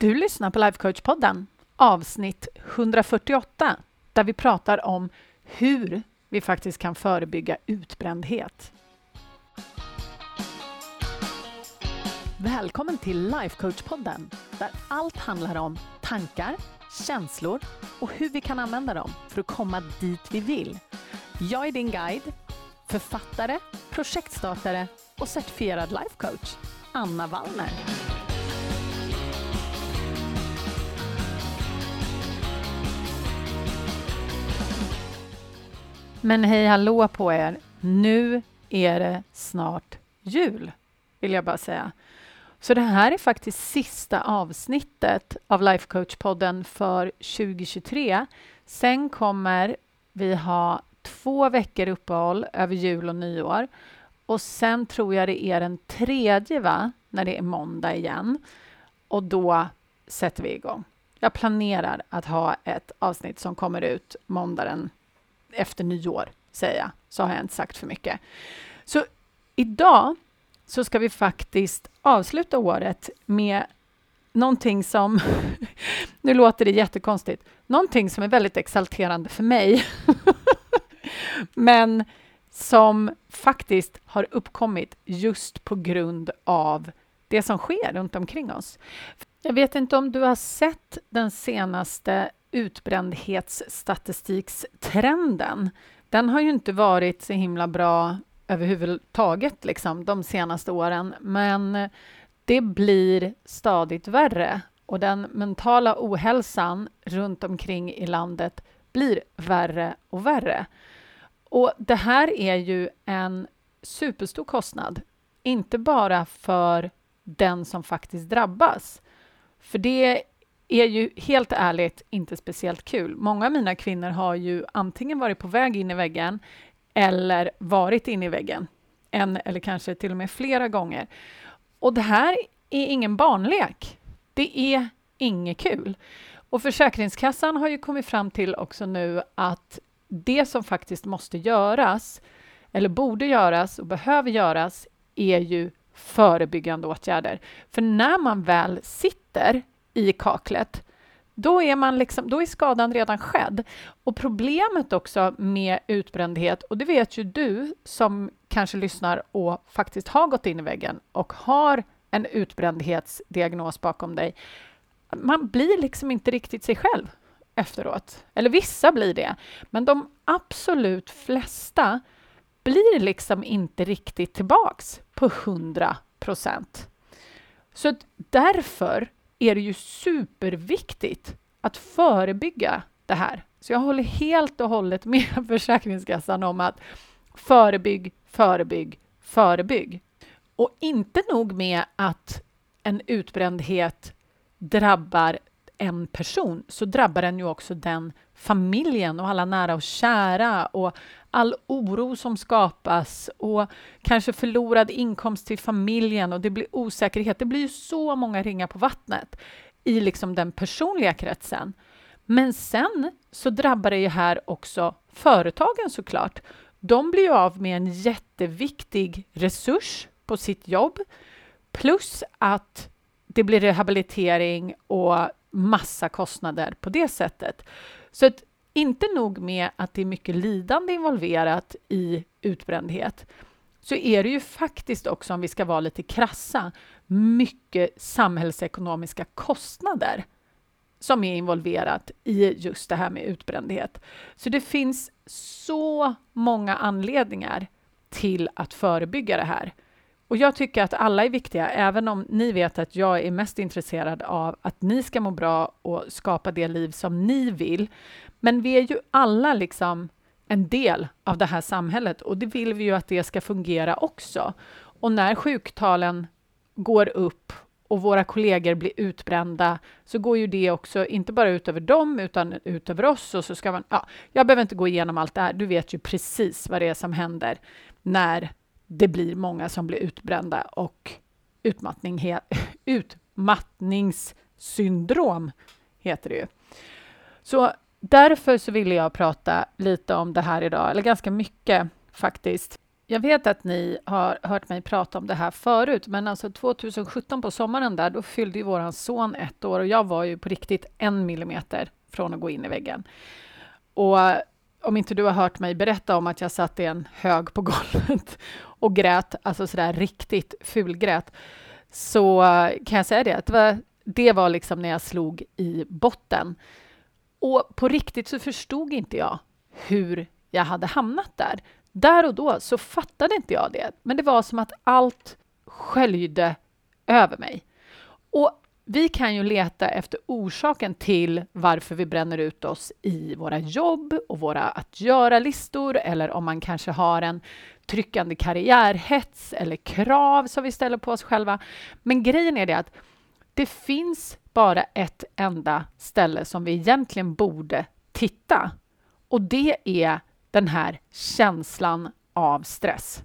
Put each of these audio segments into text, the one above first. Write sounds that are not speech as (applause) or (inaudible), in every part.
Du lyssnar på Lifecoach-podden, avsnitt 148, där vi pratar om hur vi faktiskt kan förebygga utbrändhet. Välkommen till Lifecoach-podden, där allt handlar om tankar, känslor och hur vi kan använda dem för att komma dit vi vill. Jag är din guide, författare, projektstartare och certifierad lifecoach, Anna Wallner. Men hej hallå på er! Nu är det snart jul, vill jag bara säga. Så det här är faktiskt sista avsnittet av Life Coach-podden för 2023. Sen kommer vi ha två veckor uppehåll över jul och nyår. Och sen tror jag det är den tredje, va? När det är måndag igen. Och då sätter vi igång. Jag planerar att ha ett avsnitt som kommer ut måndagen efter nyår, säger jag. Så har jag inte sagt för mycket. Så idag så ska vi faktiskt avsluta året med någonting som... (laughs) nu låter det jättekonstigt. Någonting som är väldigt exalterande för mig. (laughs) Men som faktiskt har uppkommit just på grund av det som sker runt omkring oss. Jag vet inte om du har sett den senaste utbrändhetsstatistikstrenden. Den har ju inte varit så himla bra överhuvudtaget liksom, de senaste åren, men det blir stadigt värre och den mentala ohälsan runt omkring i landet blir värre och värre. Och det här är ju en superstor kostnad, inte bara för den som faktiskt drabbas. För det är ju helt ärligt inte speciellt kul. Många av mina kvinnor har ju antingen varit på väg in i väggen eller varit inne i väggen. En eller kanske till och med flera gånger. Och det här är ingen barnlek. Det är inget kul. Och Försäkringskassan har ju kommit fram till också nu att det som faktiskt måste göras, eller borde göras och behöver göras, är ju förebyggande åtgärder. För när man väl sitter i kaklet, då är, man liksom, då är skadan redan skedd. Och problemet också med utbrändhet, och det vet ju du som kanske lyssnar och faktiskt har gått in i väggen och har en utbrändhetsdiagnos bakom dig. Man blir liksom inte riktigt sig själv efteråt. Eller vissa blir det, men de absolut flesta blir liksom inte riktigt tillbaks på 100 procent. Så därför är det ju superviktigt att förebygga det här. Så jag håller helt och hållet med (laughs) Försäkringskassan om att förebygg, förebygg, förebygg. Och inte nog med att en utbrändhet drabbar en person så drabbar den ju också den familjen och alla nära och kära och all oro som skapas och kanske förlorad inkomst till familjen och det blir osäkerhet. Det blir ju så många ringar på vattnet i liksom den personliga kretsen. Men sen så drabbar det ju här också företagen såklart. De blir ju av med en jätteviktig resurs på sitt jobb plus att det blir rehabilitering och massa kostnader på det sättet. Så att inte nog med att det är mycket lidande involverat i utbrändhet så är det ju faktiskt också, om vi ska vara lite krassa, mycket samhällsekonomiska kostnader som är involverat i just det här med utbrändhet. Så det finns så många anledningar till att förebygga det här. Och jag tycker att alla är viktiga, även om ni vet att jag är mest intresserad av att ni ska må bra och skapa det liv som ni vill. Men vi är ju alla liksom en del av det här samhället och det vill vi ju att det ska fungera också. Och när sjuktalen går upp och våra kollegor blir utbrända så går ju det också inte bara ut över dem utan ut över oss och så ska man... Ja, jag behöver inte gå igenom allt det här. Du vet ju precis vad det är som händer när det blir många som blir utbrända och utmattning, utmattningssyndrom heter det ju. Så därför så ville jag prata lite om det här idag, eller ganska mycket faktiskt. Jag vet att ni har hört mig prata om det här förut, men alltså 2017 på sommaren där, då fyllde ju vår son ett år och jag var ju på riktigt en millimeter från att gå in i väggen. Och om inte du har hört mig berätta om att jag satt i en hög på golvet (laughs) och grät, alltså sådär riktigt fulgrät, så kan jag säga det, att det var, det var liksom när jag slog i botten. Och på riktigt så förstod inte jag hur jag hade hamnat där. Där och då så fattade inte jag det, men det var som att allt sköljde över mig. Och vi kan ju leta efter orsaken till varför vi bränner ut oss i våra jobb och våra att göra-listor eller om man kanske har en tryckande karriärhets eller krav som vi ställer på oss själva. Men grejen är det att det finns bara ett enda ställe som vi egentligen borde titta och det är den här känslan av stress.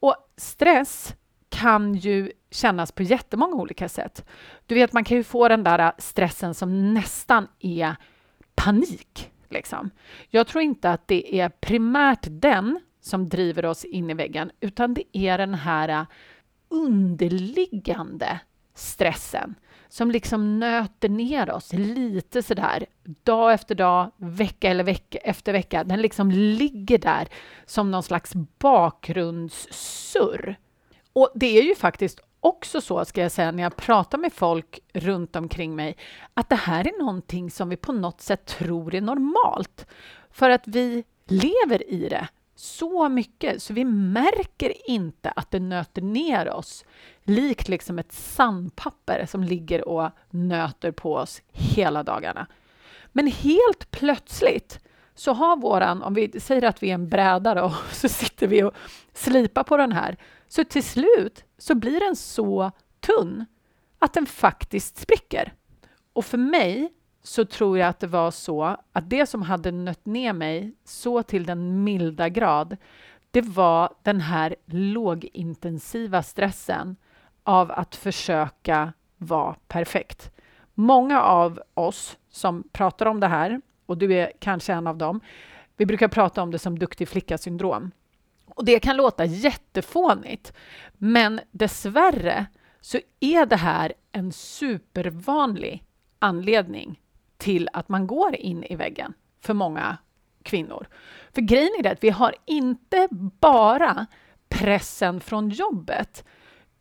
Och stress kan ju kännas på jättemånga olika sätt. Du vet, man kan ju få den där stressen som nästan är panik. Liksom. Jag tror inte att det är primärt den som driver oss in i väggen, utan det är den här underliggande stressen som liksom nöter ner oss lite sådär dag efter dag, vecka eller vecka efter vecka. Den liksom ligger där som någon slags bakgrundssurr. Och det är ju faktiskt också så, ska jag säga, när jag pratar med folk runt omkring mig, att det här är någonting som vi på något sätt tror är normalt. För att vi lever i det så mycket så vi märker inte att det nöter ner oss likt liksom ett sandpapper som ligger och nöter på oss hela dagarna. Men helt plötsligt så har våran, om vi säger att vi är en bräda då, (laughs) så sitter vi och slipar på den här, så till slut så blir den så tunn att den faktiskt spricker. Och för mig så tror jag att det var så att det som hade nött ner mig så till den milda grad, det var den här lågintensiva stressen av att försöka vara perfekt. Många av oss som pratar om det här, och du är kanske en av dem, vi brukar prata om det som duktig flicka-syndrom. Och det kan låta jättefånigt, men dessvärre så är det här en supervanlig anledning till att man går in i väggen för många kvinnor. För grejen är det att vi har inte bara pressen från jobbet,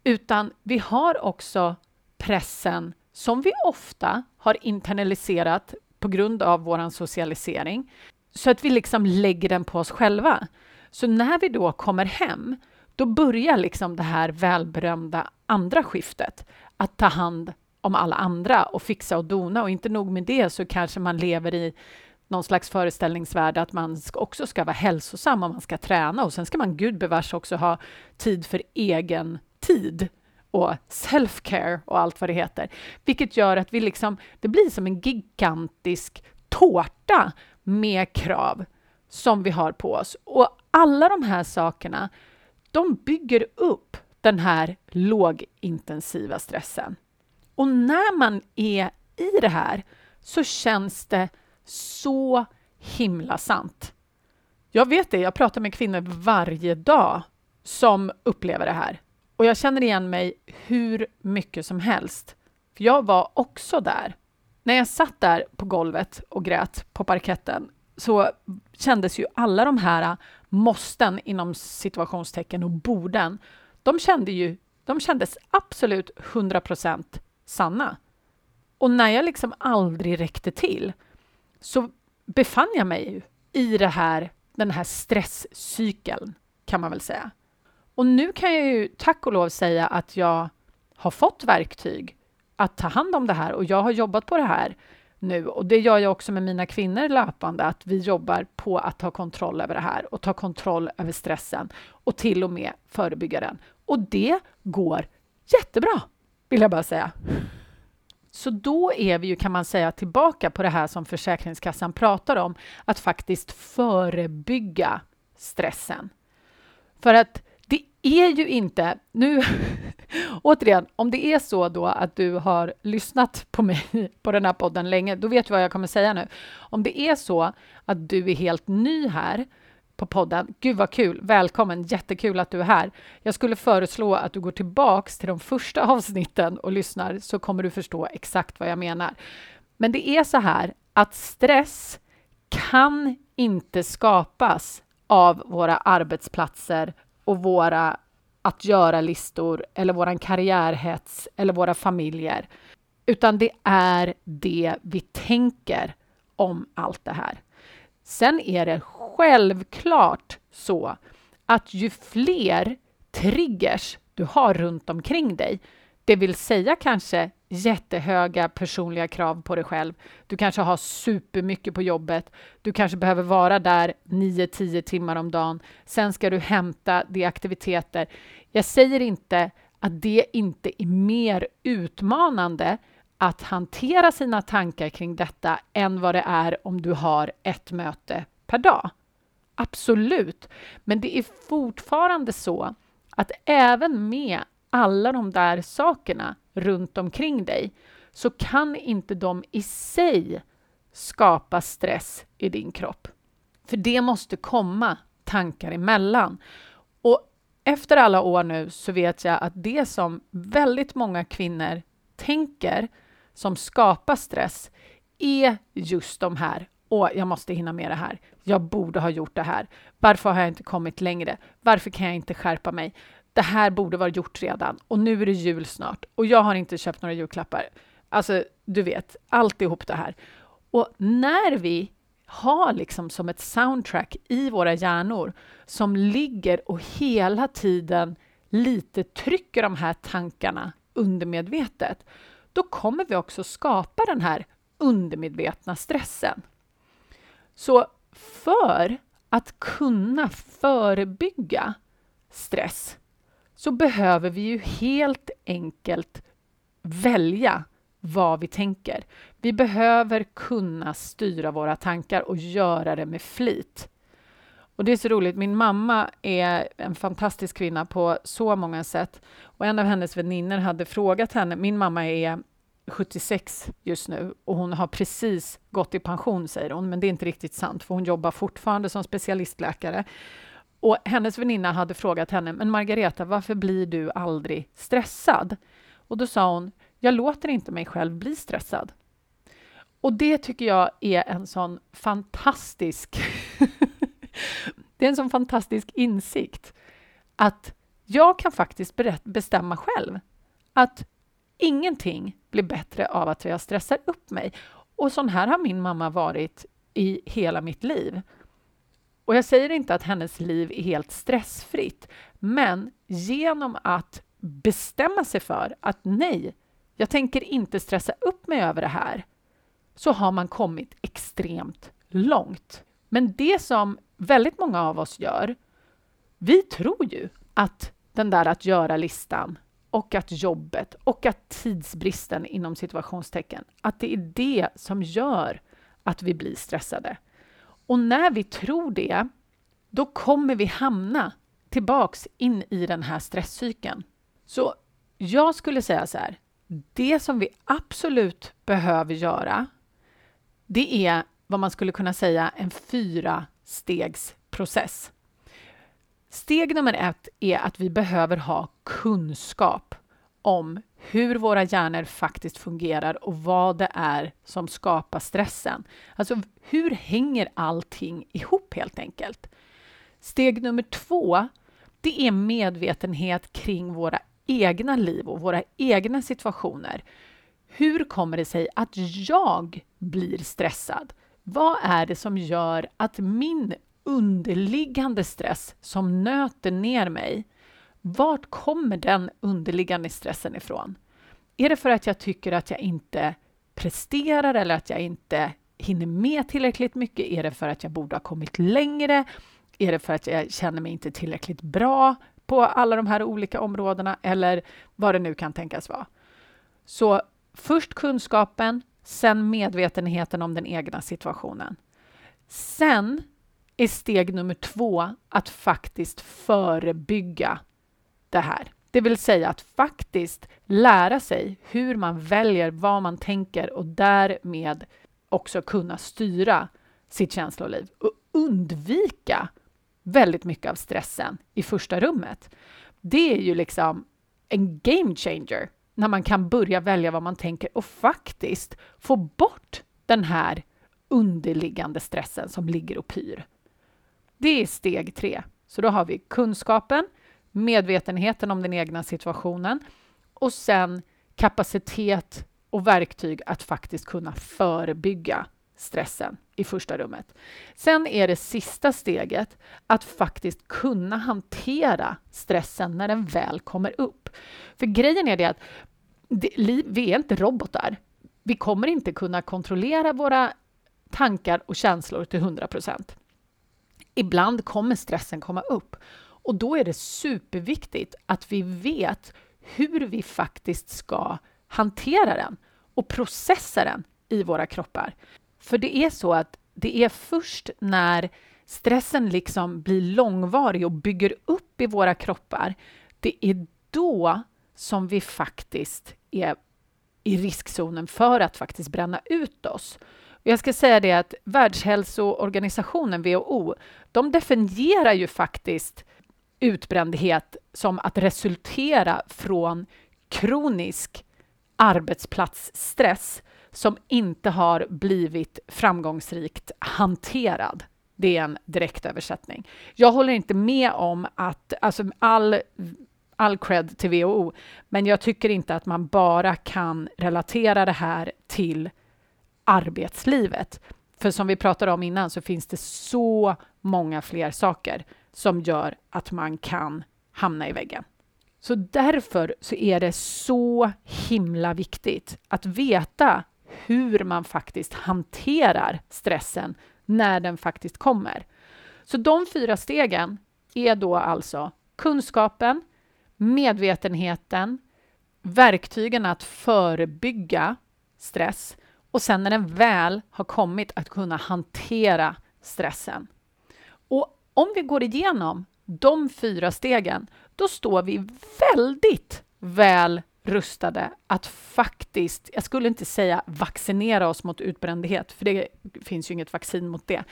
utan vi har också pressen som vi ofta har internaliserat på grund av vår socialisering, så att vi liksom lägger den på oss själva. Så när vi då kommer hem, då börjar liksom det här välberömda andra skiftet, att ta hand om alla andra och fixa och dona. Och inte nog med det så kanske man lever i någon slags föreställningsvärld att man också ska vara hälsosam och man ska träna och sen ska man gudbevars också ha tid för egen tid och self-care och allt vad det heter. Vilket gör att vi liksom, det blir som en gigantisk tårta med krav som vi har på oss. Och alla de här sakerna, de bygger upp den här lågintensiva stressen. Och när man är i det här så känns det så himla sant. Jag vet det, jag pratar med kvinnor varje dag som upplever det här. Och jag känner igen mig hur mycket som helst. För jag var också där. När jag satt där på golvet och grät på parketten så kändes ju alla de här måsten inom situationstecken och borden, de, kände ju, de kändes absolut 100 procent sanna. Och när jag liksom aldrig räckte till så befann jag mig i det här, den här stresscykeln, kan man väl säga. Och nu kan jag ju tack och lov säga att jag har fått verktyg att ta hand om det här och jag har jobbat på det här nu och det gör jag också med mina kvinnor löpande, att vi jobbar på att ta kontroll över det här och ta kontroll över stressen och till och med förebygga den. Och det går jättebra, vill jag bara säga. Så då är vi ju, kan man säga, tillbaka på det här som Försäkringskassan pratar om, att faktiskt förebygga stressen. För att det är ju inte... Nu, (laughs) återigen, om det är så då att du har lyssnat på mig (laughs) på den här podden länge, då vet du vad jag kommer säga nu. Om det är så att du är helt ny här, på podden. Gud vad kul! Välkommen! Jättekul att du är här. Jag skulle föreslå att du går tillbaks till de första (laughs) avsnitten och lyssnar så kommer du förstå exakt vad jag menar. Men det är så här att stress kan inte skapas av våra arbetsplatser och våra att göra-listor eller våran karriärhets eller våra familjer, utan det är det vi tänker om allt det här. Sen är det självklart så att ju fler triggers du har runt omkring dig, det vill säga kanske jättehöga personliga krav på dig själv. Du kanske har supermycket på jobbet. Du kanske behöver vara där 9-10 timmar om dagen. Sen ska du hämta de aktiviteter. Jag säger inte att det inte är mer utmanande att hantera sina tankar kring detta än vad det är om du har ett möte per dag. Absolut, men det är fortfarande så att även med alla de där sakerna runt omkring dig så kan inte de i sig skapa stress i din kropp. För det måste komma tankar emellan. Och efter alla år nu så vet jag att det som väldigt många kvinnor tänker som skapar stress är just de här Åh, jag måste hinna med det här. Jag borde ha gjort det här. Varför har jag inte kommit längre? Varför kan jag inte skärpa mig? Det här borde vara gjort redan och nu är det jul snart och jag har inte köpt några julklappar. Alltså, du vet, alltihop det här. Och när vi har liksom som ett soundtrack i våra hjärnor som ligger och hela tiden lite trycker de här tankarna undermedvetet, då kommer vi också skapa den här undermedvetna stressen. Så för att kunna förebygga stress så behöver vi ju helt enkelt välja vad vi tänker. Vi behöver kunna styra våra tankar och göra det med flit. Och det är så roligt. Min mamma är en fantastisk kvinna på så många sätt. Och en av hennes väninnor hade frågat henne. Min mamma är 76 just nu och hon har precis gått i pension, säger hon. Men det är inte riktigt sant, för hon jobbar fortfarande som specialistläkare. Och hennes väninna hade frågat henne, men Margareta, varför blir du aldrig stressad? Och då sa hon, jag låter inte mig själv bli stressad. Och det tycker jag är en sån fantastisk (laughs) det är en sån fantastisk insikt att jag kan faktiskt bestämma själv att ingenting blir bättre av att jag stressar upp mig. Och sån här har min mamma varit i hela mitt liv. Och jag säger inte att hennes liv är helt stressfritt, men genom att bestämma sig för att nej, jag tänker inte stressa upp mig över det här, så har man kommit extremt långt. Men det som väldigt många av oss gör, vi tror ju att den där att göra-listan och att jobbet och att tidsbristen inom situationstecken, att det är det som gör att vi blir stressade. Och när vi tror det, då kommer vi hamna tillbaks in i den här stresscykeln. Så jag skulle säga så här, det som vi absolut behöver göra, det är vad man skulle kunna säga en fyra stegsprocess. Steg nummer ett är att vi behöver ha kunskap om hur våra hjärnor faktiskt fungerar och vad det är som skapar stressen. Alltså, hur hänger allting ihop helt enkelt? Steg nummer två, det är medvetenhet kring våra egna liv och våra egna situationer. Hur kommer det sig att jag blir stressad? Vad är det som gör att min underliggande stress som nöter ner mig, vart kommer den underliggande stressen ifrån? Är det för att jag tycker att jag inte presterar eller att jag inte hinner med tillräckligt mycket? Är det för att jag borde ha kommit längre? Är det för att jag känner mig inte tillräckligt bra på alla de här olika områdena eller vad det nu kan tänkas vara? Så först kunskapen, sen medvetenheten om den egna situationen. Sen är steg nummer två att faktiskt förebygga det här. Det vill säga att faktiskt lära sig hur man väljer, vad man tänker och därmed också kunna styra sitt känsloliv och undvika väldigt mycket av stressen i första rummet. Det är ju liksom en game changer när man kan börja välja vad man tänker och faktiskt få bort den här underliggande stressen som ligger och pyr. Det är steg tre. Så då har vi kunskapen, medvetenheten om den egna situationen och sen kapacitet och verktyg att faktiskt kunna förebygga stressen i första rummet. Sen är det sista steget att faktiskt kunna hantera stressen när den väl kommer upp. För grejen är det att vi är inte robotar. Vi kommer inte kunna kontrollera våra tankar och känslor till 100 procent. Ibland kommer stressen komma upp och då är det superviktigt att vi vet hur vi faktiskt ska hantera den och processa den i våra kroppar. För det är så att det är först när stressen liksom blir långvarig och bygger upp i våra kroppar, det är då som vi faktiskt är i riskzonen för att faktiskt bränna ut oss. Jag ska säga det att Världshälsoorganisationen, WHO, de definierar ju faktiskt utbrändhet som att resultera från kronisk arbetsplatsstress som inte har blivit framgångsrikt hanterad. Det är en direktöversättning. Jag håller inte med om att alltså all, all cred till WHO, men jag tycker inte att man bara kan relatera det här till arbetslivet. För som vi pratade om innan så finns det så många fler saker som gör att man kan hamna i väggen. Så därför så är det så himla viktigt att veta hur man faktiskt hanterar stressen när den faktiskt kommer. Så de fyra stegen är då alltså kunskapen, medvetenheten, verktygen att förebygga stress och sen när den väl har kommit att kunna hantera stressen. Och om vi går igenom de fyra stegen, då står vi väldigt väl rustade att faktiskt, jag skulle inte säga vaccinera oss mot utbrändhet, för det finns ju inget vaccin mot det,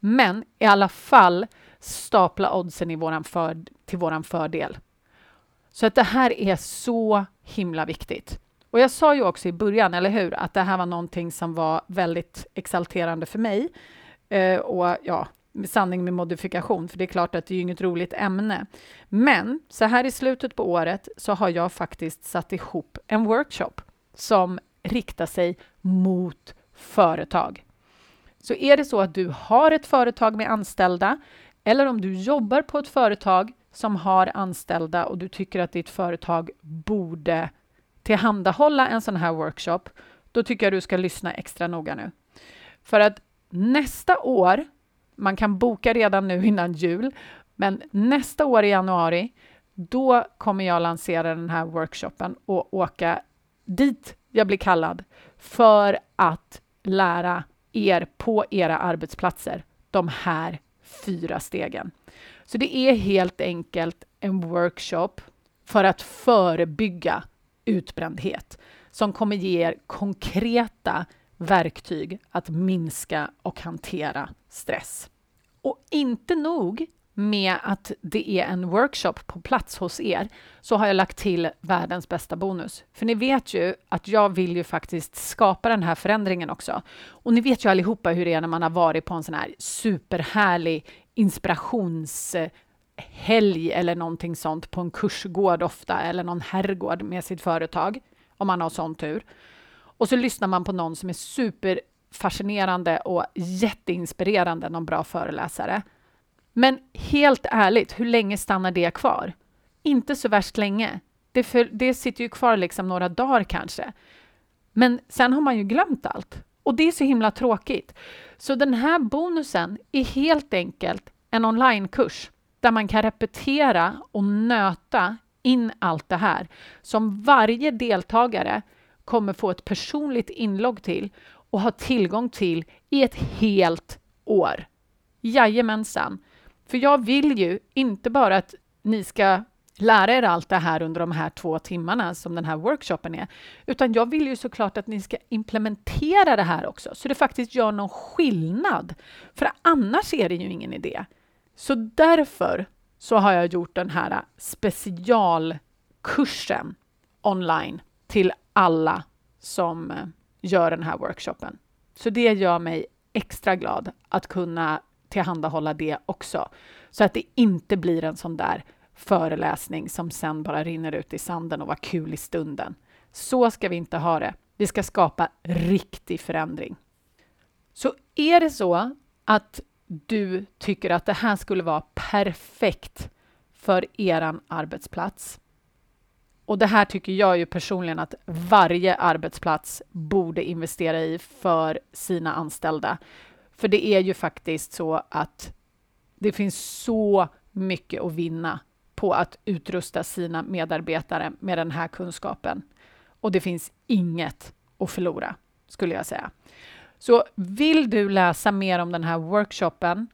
men i alla fall stapla oddsen i våran för, till våran fördel. Så att det här är så himla viktigt. Och jag sa ju också i början, eller hur, att det här var någonting som var väldigt exalterande för mig. Eh, och ja, sanning med modifikation, för det är klart att det är inget roligt ämne. Men så här i slutet på året så har jag faktiskt satt ihop en workshop som riktar sig mot företag. Så är det så att du har ett företag med anställda eller om du jobbar på ett företag som har anställda och du tycker att ditt företag borde tillhandahålla en sån här workshop, då tycker jag du ska lyssna extra noga nu. För att nästa år man kan boka redan nu innan jul, men nästa år i januari, då kommer jag lansera den här workshopen och åka dit jag blir kallad för att lära er på era arbetsplatser de här fyra stegen. Så det är helt enkelt en workshop för att förebygga utbrändhet som kommer ge er konkreta verktyg att minska och hantera stress. Och inte nog med att det är en workshop på plats hos er, så har jag lagt till världens bästa bonus. För ni vet ju att jag vill ju faktiskt skapa den här förändringen också. Och ni vet ju allihopa hur det är när man har varit på en sån här superhärlig inspirations helg eller någonting sånt på en kursgård ofta, eller någon herrgård med sitt företag, om man har sån tur. Och så lyssnar man på någon som är superfascinerande och jätteinspirerande, någon bra föreläsare. Men helt ärligt, hur länge stannar det kvar? Inte så värst länge. Det, för, det sitter ju kvar liksom några dagar kanske. Men sen har man ju glömt allt. Och det är så himla tråkigt. Så den här bonusen är helt enkelt en onlinekurs där man kan repetera och nöta in allt det här som varje deltagare kommer få ett personligt inlogg till och ha tillgång till i ett helt år. Jajamensan. För jag vill ju inte bara att ni ska lära er allt det här under de här två timmarna som den här workshopen är, utan jag vill ju såklart att ni ska implementera det här också, så det faktiskt gör någon skillnad. För annars är det ju ingen idé. Så därför så har jag gjort den här specialkursen online till alla som eh, gör den här workshopen. Så det gör mig extra glad att kunna tillhandahålla det också. Så att det inte blir en sån där föreläsning som sen bara rinner ut i sanden och var kul i stunden. Så ska vi inte ha det. Vi ska skapa riktig förändring. Så är det så att du tycker att det här skulle vara perfekt för er arbetsplats. Och det här tycker jag ju personligen att varje arbetsplats borde investera i för sina anställda. För det är ju faktiskt så att det finns så mycket att vinna på att utrusta sina medarbetare med den här kunskapen. Och det finns inget att förlora, skulle jag säga. Så vill du läsa mer om den här workshopen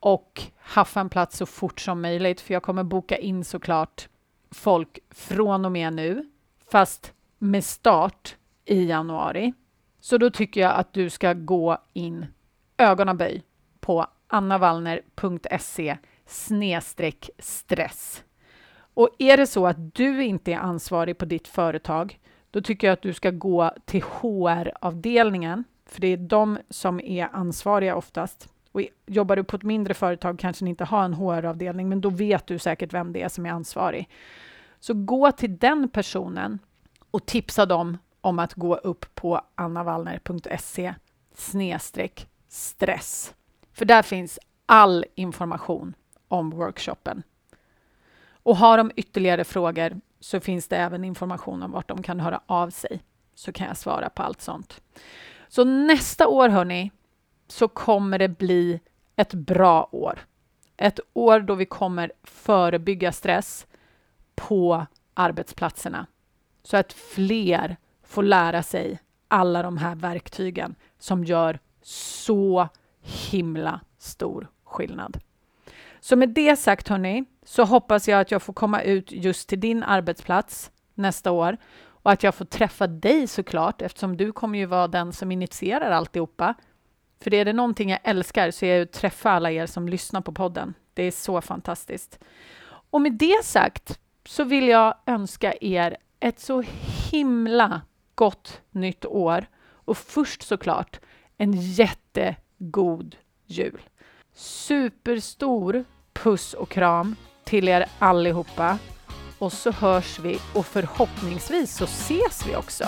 och haffa en plats så fort som möjligt, för jag kommer boka in såklart folk från och med nu, fast med start i januari. Så då tycker jag att du ska gå in ögonaböj på annavallner.se snedstreck stress. Och är det så att du inte är ansvarig på ditt företag, då tycker jag att du ska gå till HR-avdelningen, för det är de som är ansvariga oftast. Och jobbar du på ett mindre företag kanske ni inte har en HR-avdelning, men då vet du säkert vem det är som är ansvarig. Så gå till den personen och tipsa dem om att gå upp på annavallner.se snedstreck stress. För där finns all information om workshopen. Och har de ytterligare frågor så finns det även information om vart de kan höra av sig. Så kan jag svara på allt sånt. Så nästa år, hörni, så kommer det bli ett bra år. Ett år då vi kommer förebygga stress på arbetsplatserna så att fler får lära sig alla de här verktygen som gör så himla stor skillnad. Så med det sagt, hörni, så hoppas jag att jag får komma ut just till din arbetsplats nästa år och att jag får träffa dig såklart, eftersom du kommer ju vara den som initierar alltihopa. För är det någonting jag älskar så är det att träffa alla er som lyssnar på podden. Det är så fantastiskt. Och med det sagt så vill jag önska er ett så himla gott nytt år och först såklart en jättegod jul. Superstor puss och kram till er allihopa och så hörs vi och förhoppningsvis så ses vi också.